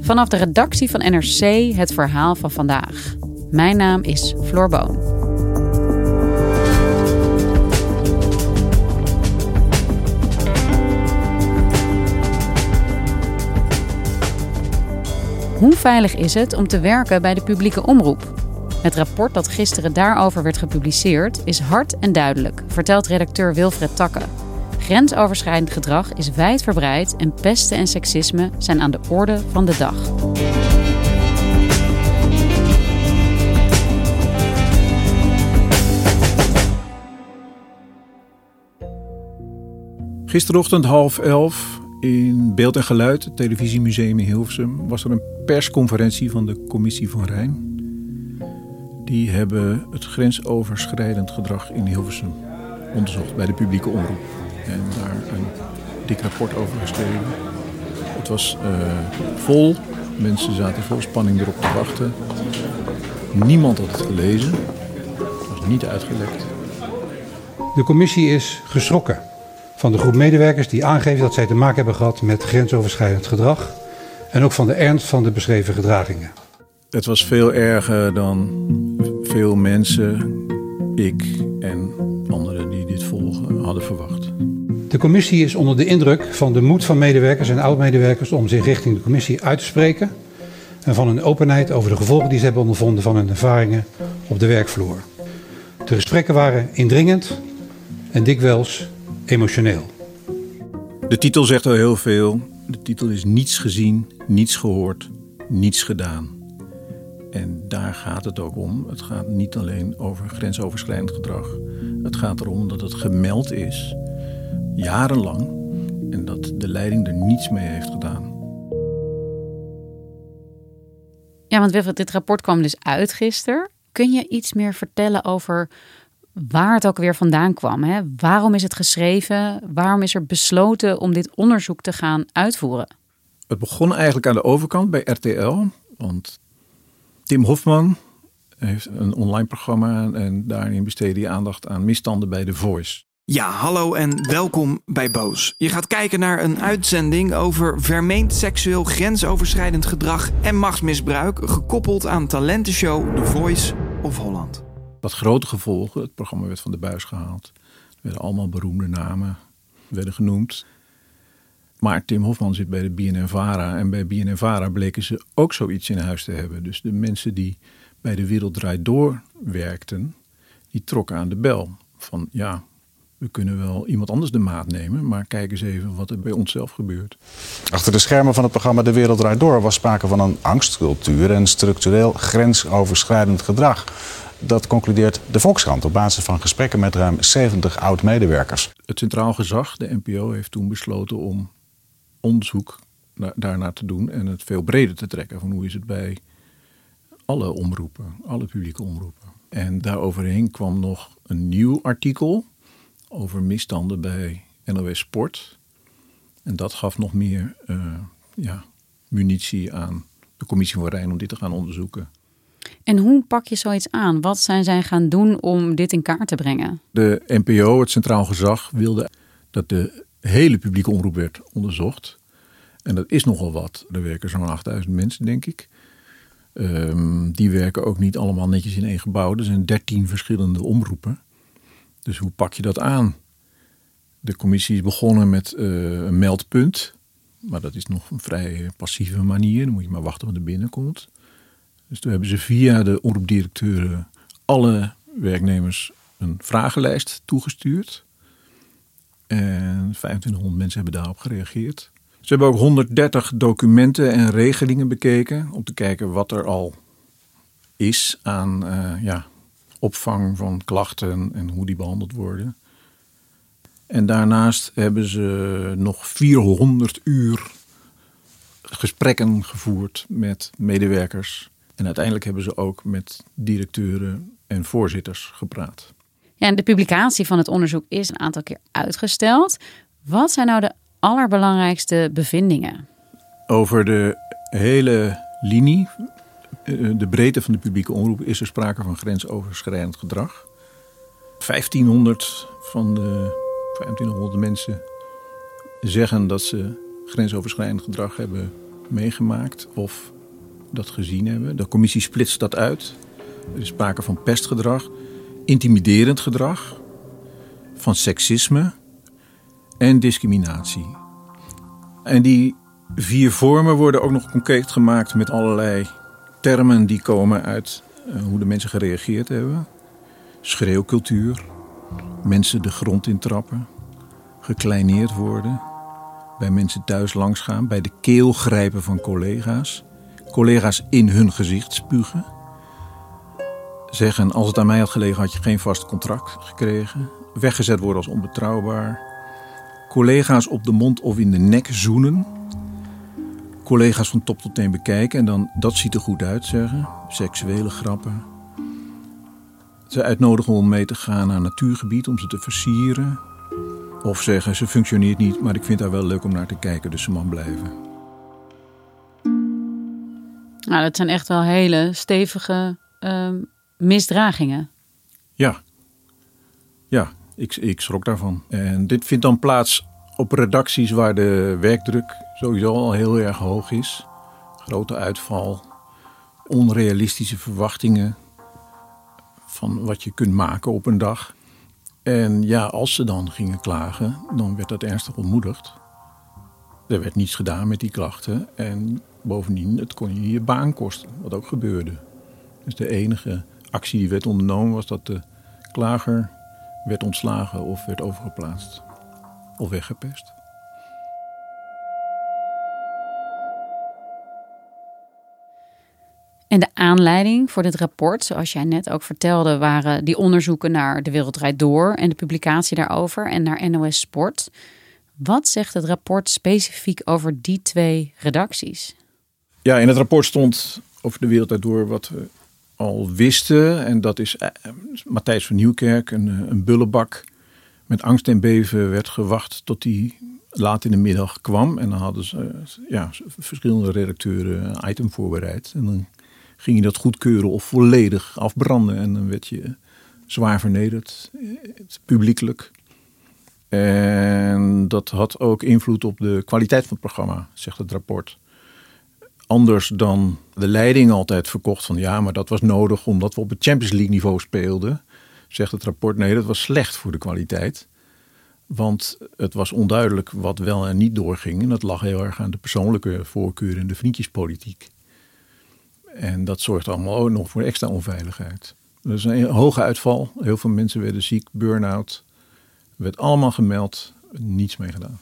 Vanaf de redactie van NRC het verhaal van vandaag. Mijn naam is Floor Boon. Hoe veilig is het om te werken bij de publieke omroep? Het rapport dat gisteren daarover werd gepubliceerd is hard en duidelijk, vertelt redacteur Wilfred Takke. Grensoverschrijdend gedrag is wijdverbreid en pesten en seksisme zijn aan de orde van de dag. Gisterochtend half elf in Beeld en Geluid, het Televisiemuseum in Hilversum, was er een persconferentie van de Commissie van Rijn. Die hebben het grensoverschrijdend gedrag in Hilversum onderzocht bij de publieke omroep. En daar een dik rapport over geschreven. Het was uh, vol, mensen zaten vol spanning erop te wachten. Niemand had het gelezen, het was niet uitgelekt. De commissie is geschrokken van de groep medewerkers die aangeven dat zij te maken hebben gehad met grensoverschrijdend gedrag en ook van de ernst van de beschreven gedragingen. Het was veel erger dan veel mensen, ik en anderen die dit volgen hadden verwacht. De commissie is onder de indruk van de moed van medewerkers en oud-medewerkers om zich richting de commissie uit te spreken en van hun openheid over de gevolgen die ze hebben ondervonden van hun ervaringen op de werkvloer. De gesprekken waren indringend en dikwijls emotioneel. De titel zegt al heel veel. De titel is niets gezien, niets gehoord, niets gedaan. En daar gaat het ook om. Het gaat niet alleen over grensoverschrijdend gedrag. Het gaat erom dat het gemeld is, jarenlang, en dat de leiding er niets mee heeft gedaan. Ja, want Wilfred, dit rapport kwam dus uit gisteren. Kun je iets meer vertellen over waar het ook weer vandaan kwam? Hè? Waarom is het geschreven? Waarom is er besloten om dit onderzoek te gaan uitvoeren? Het begon eigenlijk aan de overkant bij RTL. Want Tim Hofman heeft een online programma en daarin besteedde hij aandacht aan misstanden bij The Voice. Ja, hallo en welkom bij Boos. Je gaat kijken naar een uitzending over vermeend seksueel grensoverschrijdend gedrag en machtsmisbruik, gekoppeld aan talentenshow The Voice of Holland. Wat grote gevolgen. Het programma werd van de buis gehaald. Er werden allemaal beroemde namen werden genoemd. Maar Tim Hofman zit bij de BNNVARA. En bij BNNVARA bleken ze ook zoiets in huis te hebben. Dus de mensen die bij de Wereld Draait Door werkten, die trokken aan de bel. Van ja, we kunnen wel iemand anders de maat nemen, maar kijk eens even wat er bij onszelf gebeurt. Achter de schermen van het programma De Wereld Draait Door was sprake van een angstcultuur en structureel grensoverschrijdend gedrag. Dat concludeert de Volkskrant op basis van gesprekken met ruim 70 oud-medewerkers. Het Centraal Gezag, de NPO, heeft toen besloten om onderzoek daarnaar te doen en het veel breder te trekken. Van hoe is het bij alle omroepen, alle publieke omroepen. En daaroverheen kwam nog een nieuw artikel over misstanden bij NOS Sport. En dat gaf nog meer uh, ja, munitie aan de commissie van Rijn om dit te gaan onderzoeken. En hoe pak je zoiets aan? Wat zijn zij gaan doen om dit in kaart te brengen? De NPO, het Centraal Gezag, wilde dat de hele publieke omroep werd onderzocht. En dat is nogal wat. Er werken zo'n 8000 mensen, denk ik. Um, die werken ook niet allemaal netjes in één gebouw. Er zijn 13 verschillende omroepen. Dus hoe pak je dat aan? De commissie is begonnen met uh, een meldpunt. Maar dat is nog een vrij passieve manier. Dan moet je maar wachten wat er binnenkomt. Dus toen hebben ze via de omroepdirecteuren alle werknemers een vragenlijst toegestuurd. En 2500 mensen hebben daarop gereageerd. Ze hebben ook 130 documenten en regelingen bekeken om te kijken wat er al is aan uh, ja, opvang van klachten en hoe die behandeld worden. En daarnaast hebben ze nog 400 uur gesprekken gevoerd met medewerkers. En uiteindelijk hebben ze ook met directeuren en voorzitters gepraat. Ja, en de publicatie van het onderzoek is een aantal keer uitgesteld. Wat zijn nou de allerbelangrijkste bevindingen? Over de hele linie, de breedte van de publieke omroep, is er sprake van grensoverschrijdend gedrag. 1500 van de 2500 mensen zeggen dat ze grensoverschrijdend gedrag hebben meegemaakt of dat gezien hebben. De commissie splitst dat uit. Er is sprake van pestgedrag, intimiderend gedrag, van seksisme en discriminatie. En die vier vormen worden ook nog concreet gemaakt met allerlei termen die komen uit eh, hoe de mensen gereageerd hebben. Schreeuwcultuur, mensen de grond intrappen, gekleineerd worden, bij mensen thuis langsgaan, bij de keel grijpen van collega's, collega's in hun gezicht spugen. Zeggen, als het aan mij had gelegen had je geen vast contract gekregen. Weggezet worden als onbetrouwbaar. Collega's op de mond of in de nek zoenen. Collega's van top tot teen bekijken en dan dat ziet er goed uit zeggen. Seksuele grappen. Ze uitnodigen om mee te gaan naar natuurgebied om ze te versieren. Of zeggen ze functioneert niet, maar ik vind haar wel leuk om naar te kijken, dus ze mag blijven. Nou, dat zijn echt wel hele stevige ehm, misdragingen. Ja, ja ik, ik schrok daarvan. En dit vindt dan plaats op redacties waar de werkdruk sowieso al heel erg hoog is. Grote uitval, onrealistische verwachtingen van wat je kunt maken op een dag. En ja, als ze dan gingen klagen, dan werd dat ernstig ontmoedigd. Er werd niets gedaan met die klachten. En bovendien, het kon je je baan kosten, wat ook gebeurde. Dus de enige actie die werd ondernomen was dat de klager werd ontslagen of werd overgeplaatst. Of weggepest. En de aanleiding voor dit rapport, zoals jij net ook vertelde, waren die onderzoeken naar de Wereldrijd Door en de publicatie daarover en naar NOS Sport. Wat zegt het rapport specifiek over die twee redacties? Ja, in het rapport stond over de Wereldrijd Door wat we al wisten. En dat is eh, Matthijs van Nieuwkerk, een, eh, een bullebak. Met angst en beven werd gewacht tot hij laat in de middag kwam. En dan hadden ze eh, ja, verschillende redacteuren een item voorbereid. En dan ging je dat goedkeuren of volledig afbranden. En dan werd je zwaar vernederd, publiekelijk. En dat had ook invloed op de kwaliteit van het programma, zegt het rapport. Anders dan de leiding altijd verkocht van ja, maar dat was nodig omdat we op het Champions League niveau speelden. Zegt het rapport nee, dat was slecht voor de kwaliteit. Want het was onduidelijk wat wel en niet doorging. En dat lag heel erg aan de persoonlijke voorkeur en de vriendjespolitiek. En dat zorgt allemaal ook nog voor extra onveiligheid. Dus een hoge uitval. Heel veel mensen werden ziek, burn-out. werd allemaal gemeld, niets mee gedaan.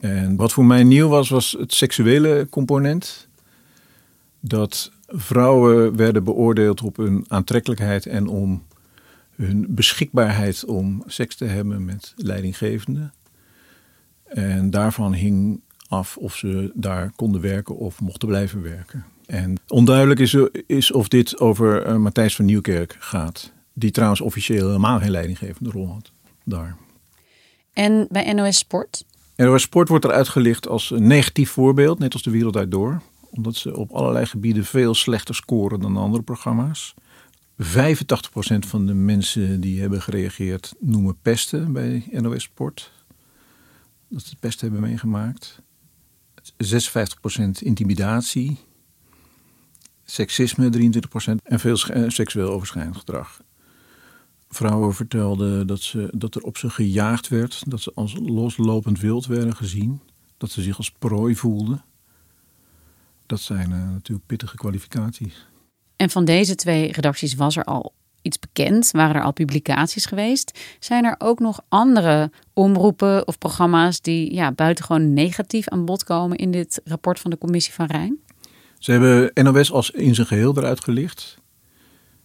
En wat voor mij nieuw was, was het seksuele component. Dat vrouwen werden beoordeeld op hun aantrekkelijkheid en om hun beschikbaarheid om seks te hebben met leidinggevenden. En daarvan hing af of ze daar konden werken of mochten blijven werken. En onduidelijk is, is of dit over uh, Matthijs van Nieuwkerk gaat. Die trouwens officieel helemaal geen leidinggevende rol had daar. En bij NOS Sport? NOS Sport wordt eruit gelicht als een negatief voorbeeld, net als de wereld uit door. Omdat ze op allerlei gebieden veel slechter scoren dan andere programma's. 85% van de mensen die hebben gereageerd noemen pesten bij NOS Sport. Dat ze pest hebben meegemaakt. 56% intimidatie seksisme 23% en veel eh, seksueel overschrijdend gedrag. Vrouwen vertelden dat, ze, dat er op ze gejaagd werd, dat ze als loslopend wild werden gezien, dat ze zich als prooi voelden. Dat zijn uh, natuurlijk pittige kwalificaties. En van deze twee redacties was er al iets bekend? Waren er al publicaties geweest? Zijn er ook nog andere omroepen of programma's die ja, buitengewoon negatief aan bod komen in dit rapport van de Commissie van Rijn? Ze hebben NOS als in zijn geheel eruit gelicht.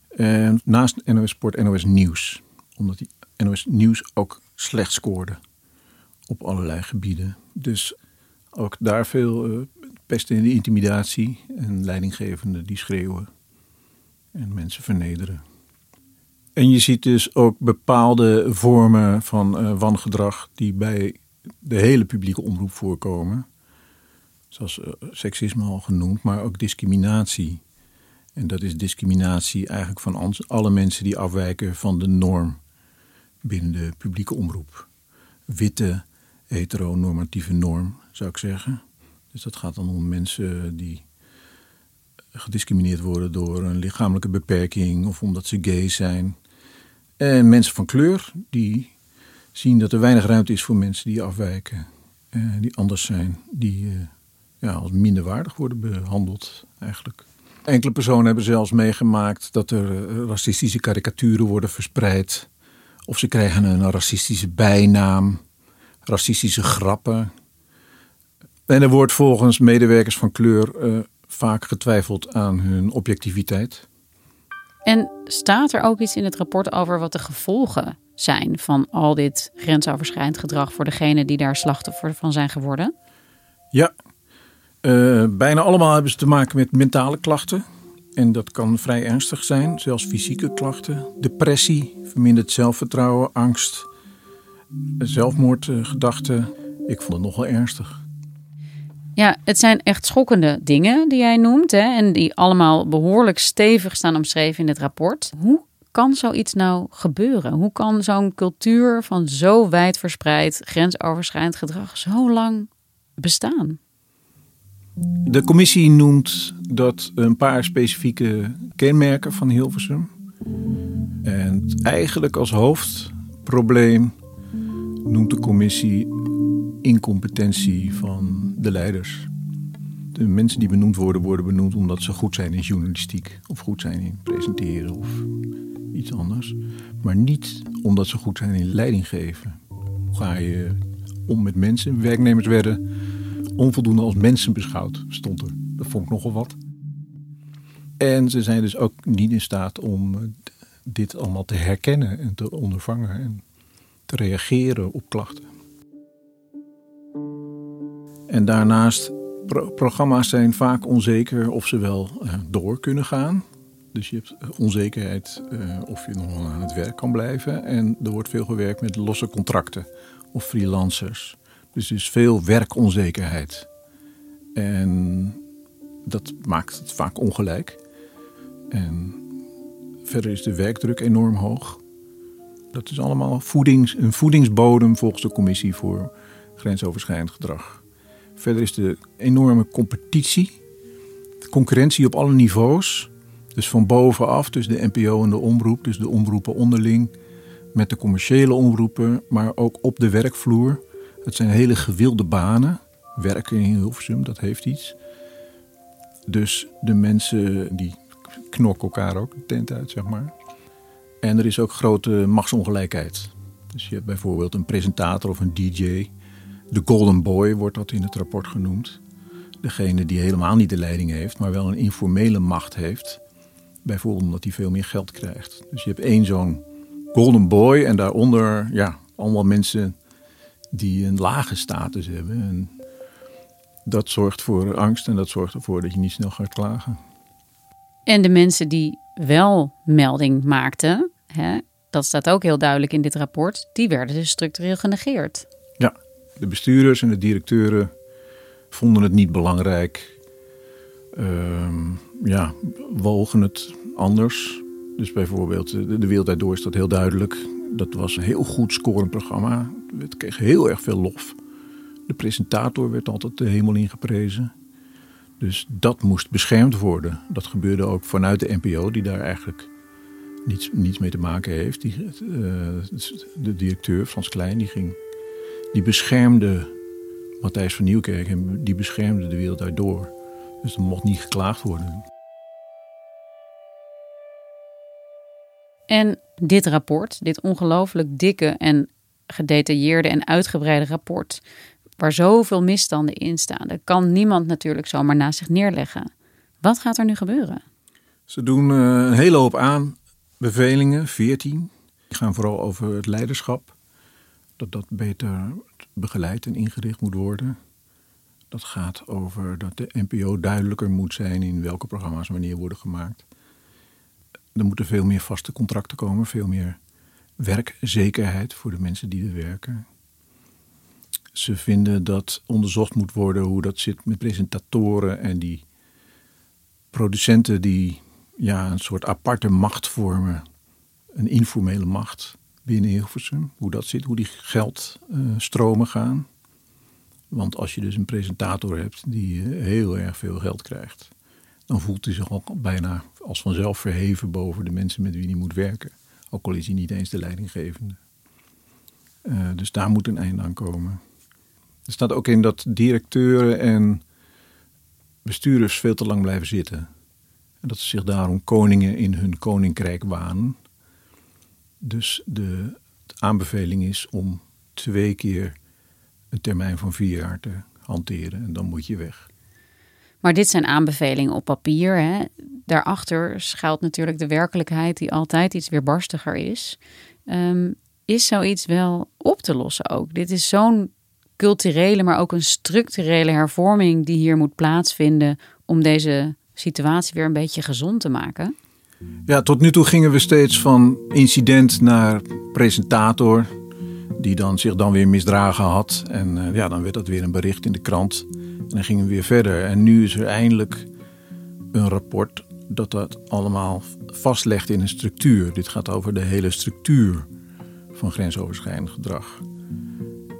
En naast NOS Sport NOS Nieuws. Omdat die NOS Nieuws ook slecht scoorde. op allerlei gebieden. Dus ook daar veel uh, pesten in de intimidatie en leidinggevenden die schreeuwen en mensen vernederen. En je ziet dus ook bepaalde vormen van uh, wangedrag die bij de hele publieke omroep voorkomen. Zoals uh, seksisme al genoemd, maar ook discriminatie. En dat is discriminatie eigenlijk van alle mensen die afwijken van de norm binnen de publieke omroep. Witte, heteronormatieve norm, zou ik zeggen. Dus dat gaat dan om mensen die gediscrimineerd worden door een lichamelijke beperking of omdat ze gay zijn. En mensen van kleur die zien dat er weinig ruimte is voor mensen die afwijken, eh, die anders zijn, die eh, ja, als minderwaardig worden behandeld eigenlijk. Enkele personen hebben zelfs meegemaakt dat er eh, racistische karikaturen worden verspreid. Of ze krijgen een racistische bijnaam, racistische grappen. En er wordt volgens medewerkers van kleur uh, vaak getwijfeld aan hun objectiviteit. En staat er ook iets in het rapport over wat de gevolgen zijn van al dit grensoverschrijdend gedrag voor degenen die daar slachtoffer van zijn geworden? Ja, uh, bijna allemaal hebben ze te maken met mentale klachten. En dat kan vrij ernstig zijn, zelfs fysieke klachten. Depressie, verminderd zelfvertrouwen, angst, zelfmoordgedachten. Ik vond het nogal ernstig. Ja, het zijn echt schokkende dingen die jij noemt. Hè, en die allemaal behoorlijk stevig staan omschreven in het rapport. Hoe kan zoiets nou gebeuren? Hoe kan zo'n cultuur van zo wijd verspreid, grensoverschrijdend gedrag zo lang bestaan? De commissie noemt dat een paar specifieke kenmerken van Hilversum. En eigenlijk als hoofdprobleem noemt de commissie incompetentie van de leiders. De mensen die benoemd worden, worden benoemd omdat ze goed zijn in journalistiek of goed zijn in presenteren of iets anders. Maar niet omdat ze goed zijn in leiding geven. Hoe ga je om met mensen? Werknemers werden onvoldoende als mensen beschouwd, stond er. Dat vond ik nogal wat. En ze zijn dus ook niet in staat om eh, dit allemaal te herkennen en te ondervangen en te reageren op klachten. En daarnaast, programma's zijn vaak onzeker of ze wel uh, door kunnen gaan. Dus je hebt eh, onzekerheid of je nog aan het werk kan blijven. En er wordt veel gewerkt met losse contracten of freelancers. Dus er is veel werkonzekerheid. En dat maakt het vaak ongelijk. En verder is de werkdruk enorm hoog. Dat is allemaal voedings, een voedingsbodem volgens de commissie voor grensoverschrijdend gedrag. Verder is de enorme competitie, concurrentie op alle niveaus. Dus van bovenaf, dus de NPO en de omroep, dus de omroepen onderling, met de commerciële omroepen, maar ook op de werkvloer. Het zijn hele gewilde banen. Werken in Hilversum, dat heeft iets. Dus de mensen die knokken elkaar ook de tent uit, zeg maar. En er is ook grote machtsongelijkheid. Dus je hebt bijvoorbeeld een presentator of een DJ. De Golden Boy wordt dat in het rapport genoemd. Degene die helemaal niet de leiding heeft, maar wel een informele macht heeft. Bijvoorbeeld omdat hij veel meer geld krijgt. Dus je hebt één zo'n Golden Boy en daaronder ja, allemaal mensen die een lage status hebben. En dat zorgt voor angst en dat zorgt ervoor dat je niet snel gaat klagen. En de mensen die wel melding maakten, hè, dat staat ook heel duidelijk in dit rapport, die werden dus structureel genegeerd. Ja, de bestuurders en de directeuren vonden het niet belangrijk. Uh, ja, wogen het anders. Dus bijvoorbeeld de, de Wereld Door is dat heel duidelijk. Dat was een heel goed scorend programma. Het kreeg heel erg veel lof. De presentator werd altijd de hemel ingeprezen. Dus dat moest beschermd worden. Dat gebeurde ook vanuit de NPO, die daar eigenlijk niets, niets mee te maken heeft. Die, uh, de directeur, Frans Klein, die, ging, die beschermde Matthijs van Nieuwkerk en die beschermde de wereld daardoor. Dus er mocht niet geklaagd worden. En dit rapport, dit ongelooflijk dikke en gedetailleerde en uitgebreide rapport, waar zoveel misstanden in staan, dat kan niemand natuurlijk zomaar naast zich neerleggen. Wat gaat er nu gebeuren? Ze doen eh, een hele hoop aanbevelingen, 14. Die gaan vooral over het leiderschap. dat dat beter begeleid en ingericht moet worden. Dat gaat over dat de NPO duidelijker moet zijn in welke programma's wanneer worden gemaakt. Er moeten veel meer vaste contracten komen, veel meer werkzekerheid voor de mensen die er werken. Ze vinden dat onderzocht moet worden hoe dat zit met presentatoren en die producenten die ja, een soort aparte macht vormen. Een informele macht binnen Hilversum. Hoe dat zit, hoe die geldstromen gaan. Want als je dus een presentator hebt die eh, heel erg veel geld krijgt, dan voelt hij zich al bijna als vanzelf verheven boven de mensen met wie hij moet werken. Ook al is hij niet eens de leidinggevende. Uh, dus daar moet een einde aan komen. Er staat ook in dat directeuren en bestuurders veel te lang blijven zitten. En dat ze zich daarom koningen in hun koninkrijk waan. Dus de aanbeveling is om twee keer een termijn van vier jaar te hanteren. En dan moet je weg. Maar dit zijn aanbevelingen op papier. Hè? Daarachter schuilt natuurlijk de werkelijkheid die altijd iets weerbarstiger is. Um, is zoiets wel op te lossen ook? Dit is zo'n culturele, maar ook een structurele hervorming die hier moet plaatsvinden om deze situatie weer een beetje gezond te maken? Ja, tot nu toe gingen we steeds van incident naar presentator, die dan zich dan weer misdragen had. En uh, ja, dan werd dat weer een bericht in de krant. En dan gingen we weer verder. En nu is er eindelijk een rapport dat dat allemaal vastlegt in een structuur. Dit gaat over de hele structuur van grensoverschrijdend gedrag.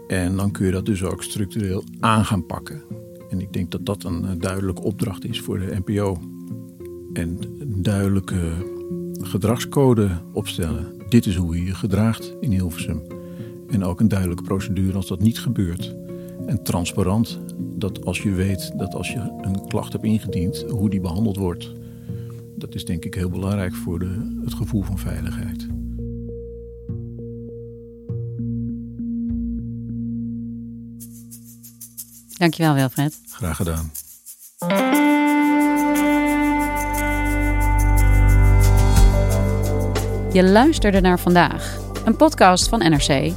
En dan kun je dat dus ook structureel aan gaan pakken. En ik denk dat dat een eh, duidelijke opdracht is voor de NPO. En een duidelijke gedragscode opstellen. Dit is hoe je je gedraagt in Hilversum. En ook een duidelijke procedure als dat niet gebeurt. En transparant, dat als je weet dat als je een klacht hebt ingediend, hoe die behandeld wordt. Dat is denk ik heel belangrijk voor de, het gevoel van veiligheid. Dankjewel Wilfred. Graag gedaan. Je luisterde naar vandaag, een podcast van NRC.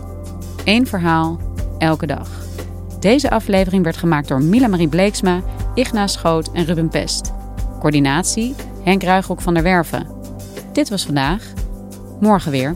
Eén verhaal, elke dag. Deze aflevering werd gemaakt door Mila Marie Bleeksma, Igna Schoot en Ruben Pest. Coördinatie Henk Ruigrok van der Werven. Dit was vandaag. Morgen weer.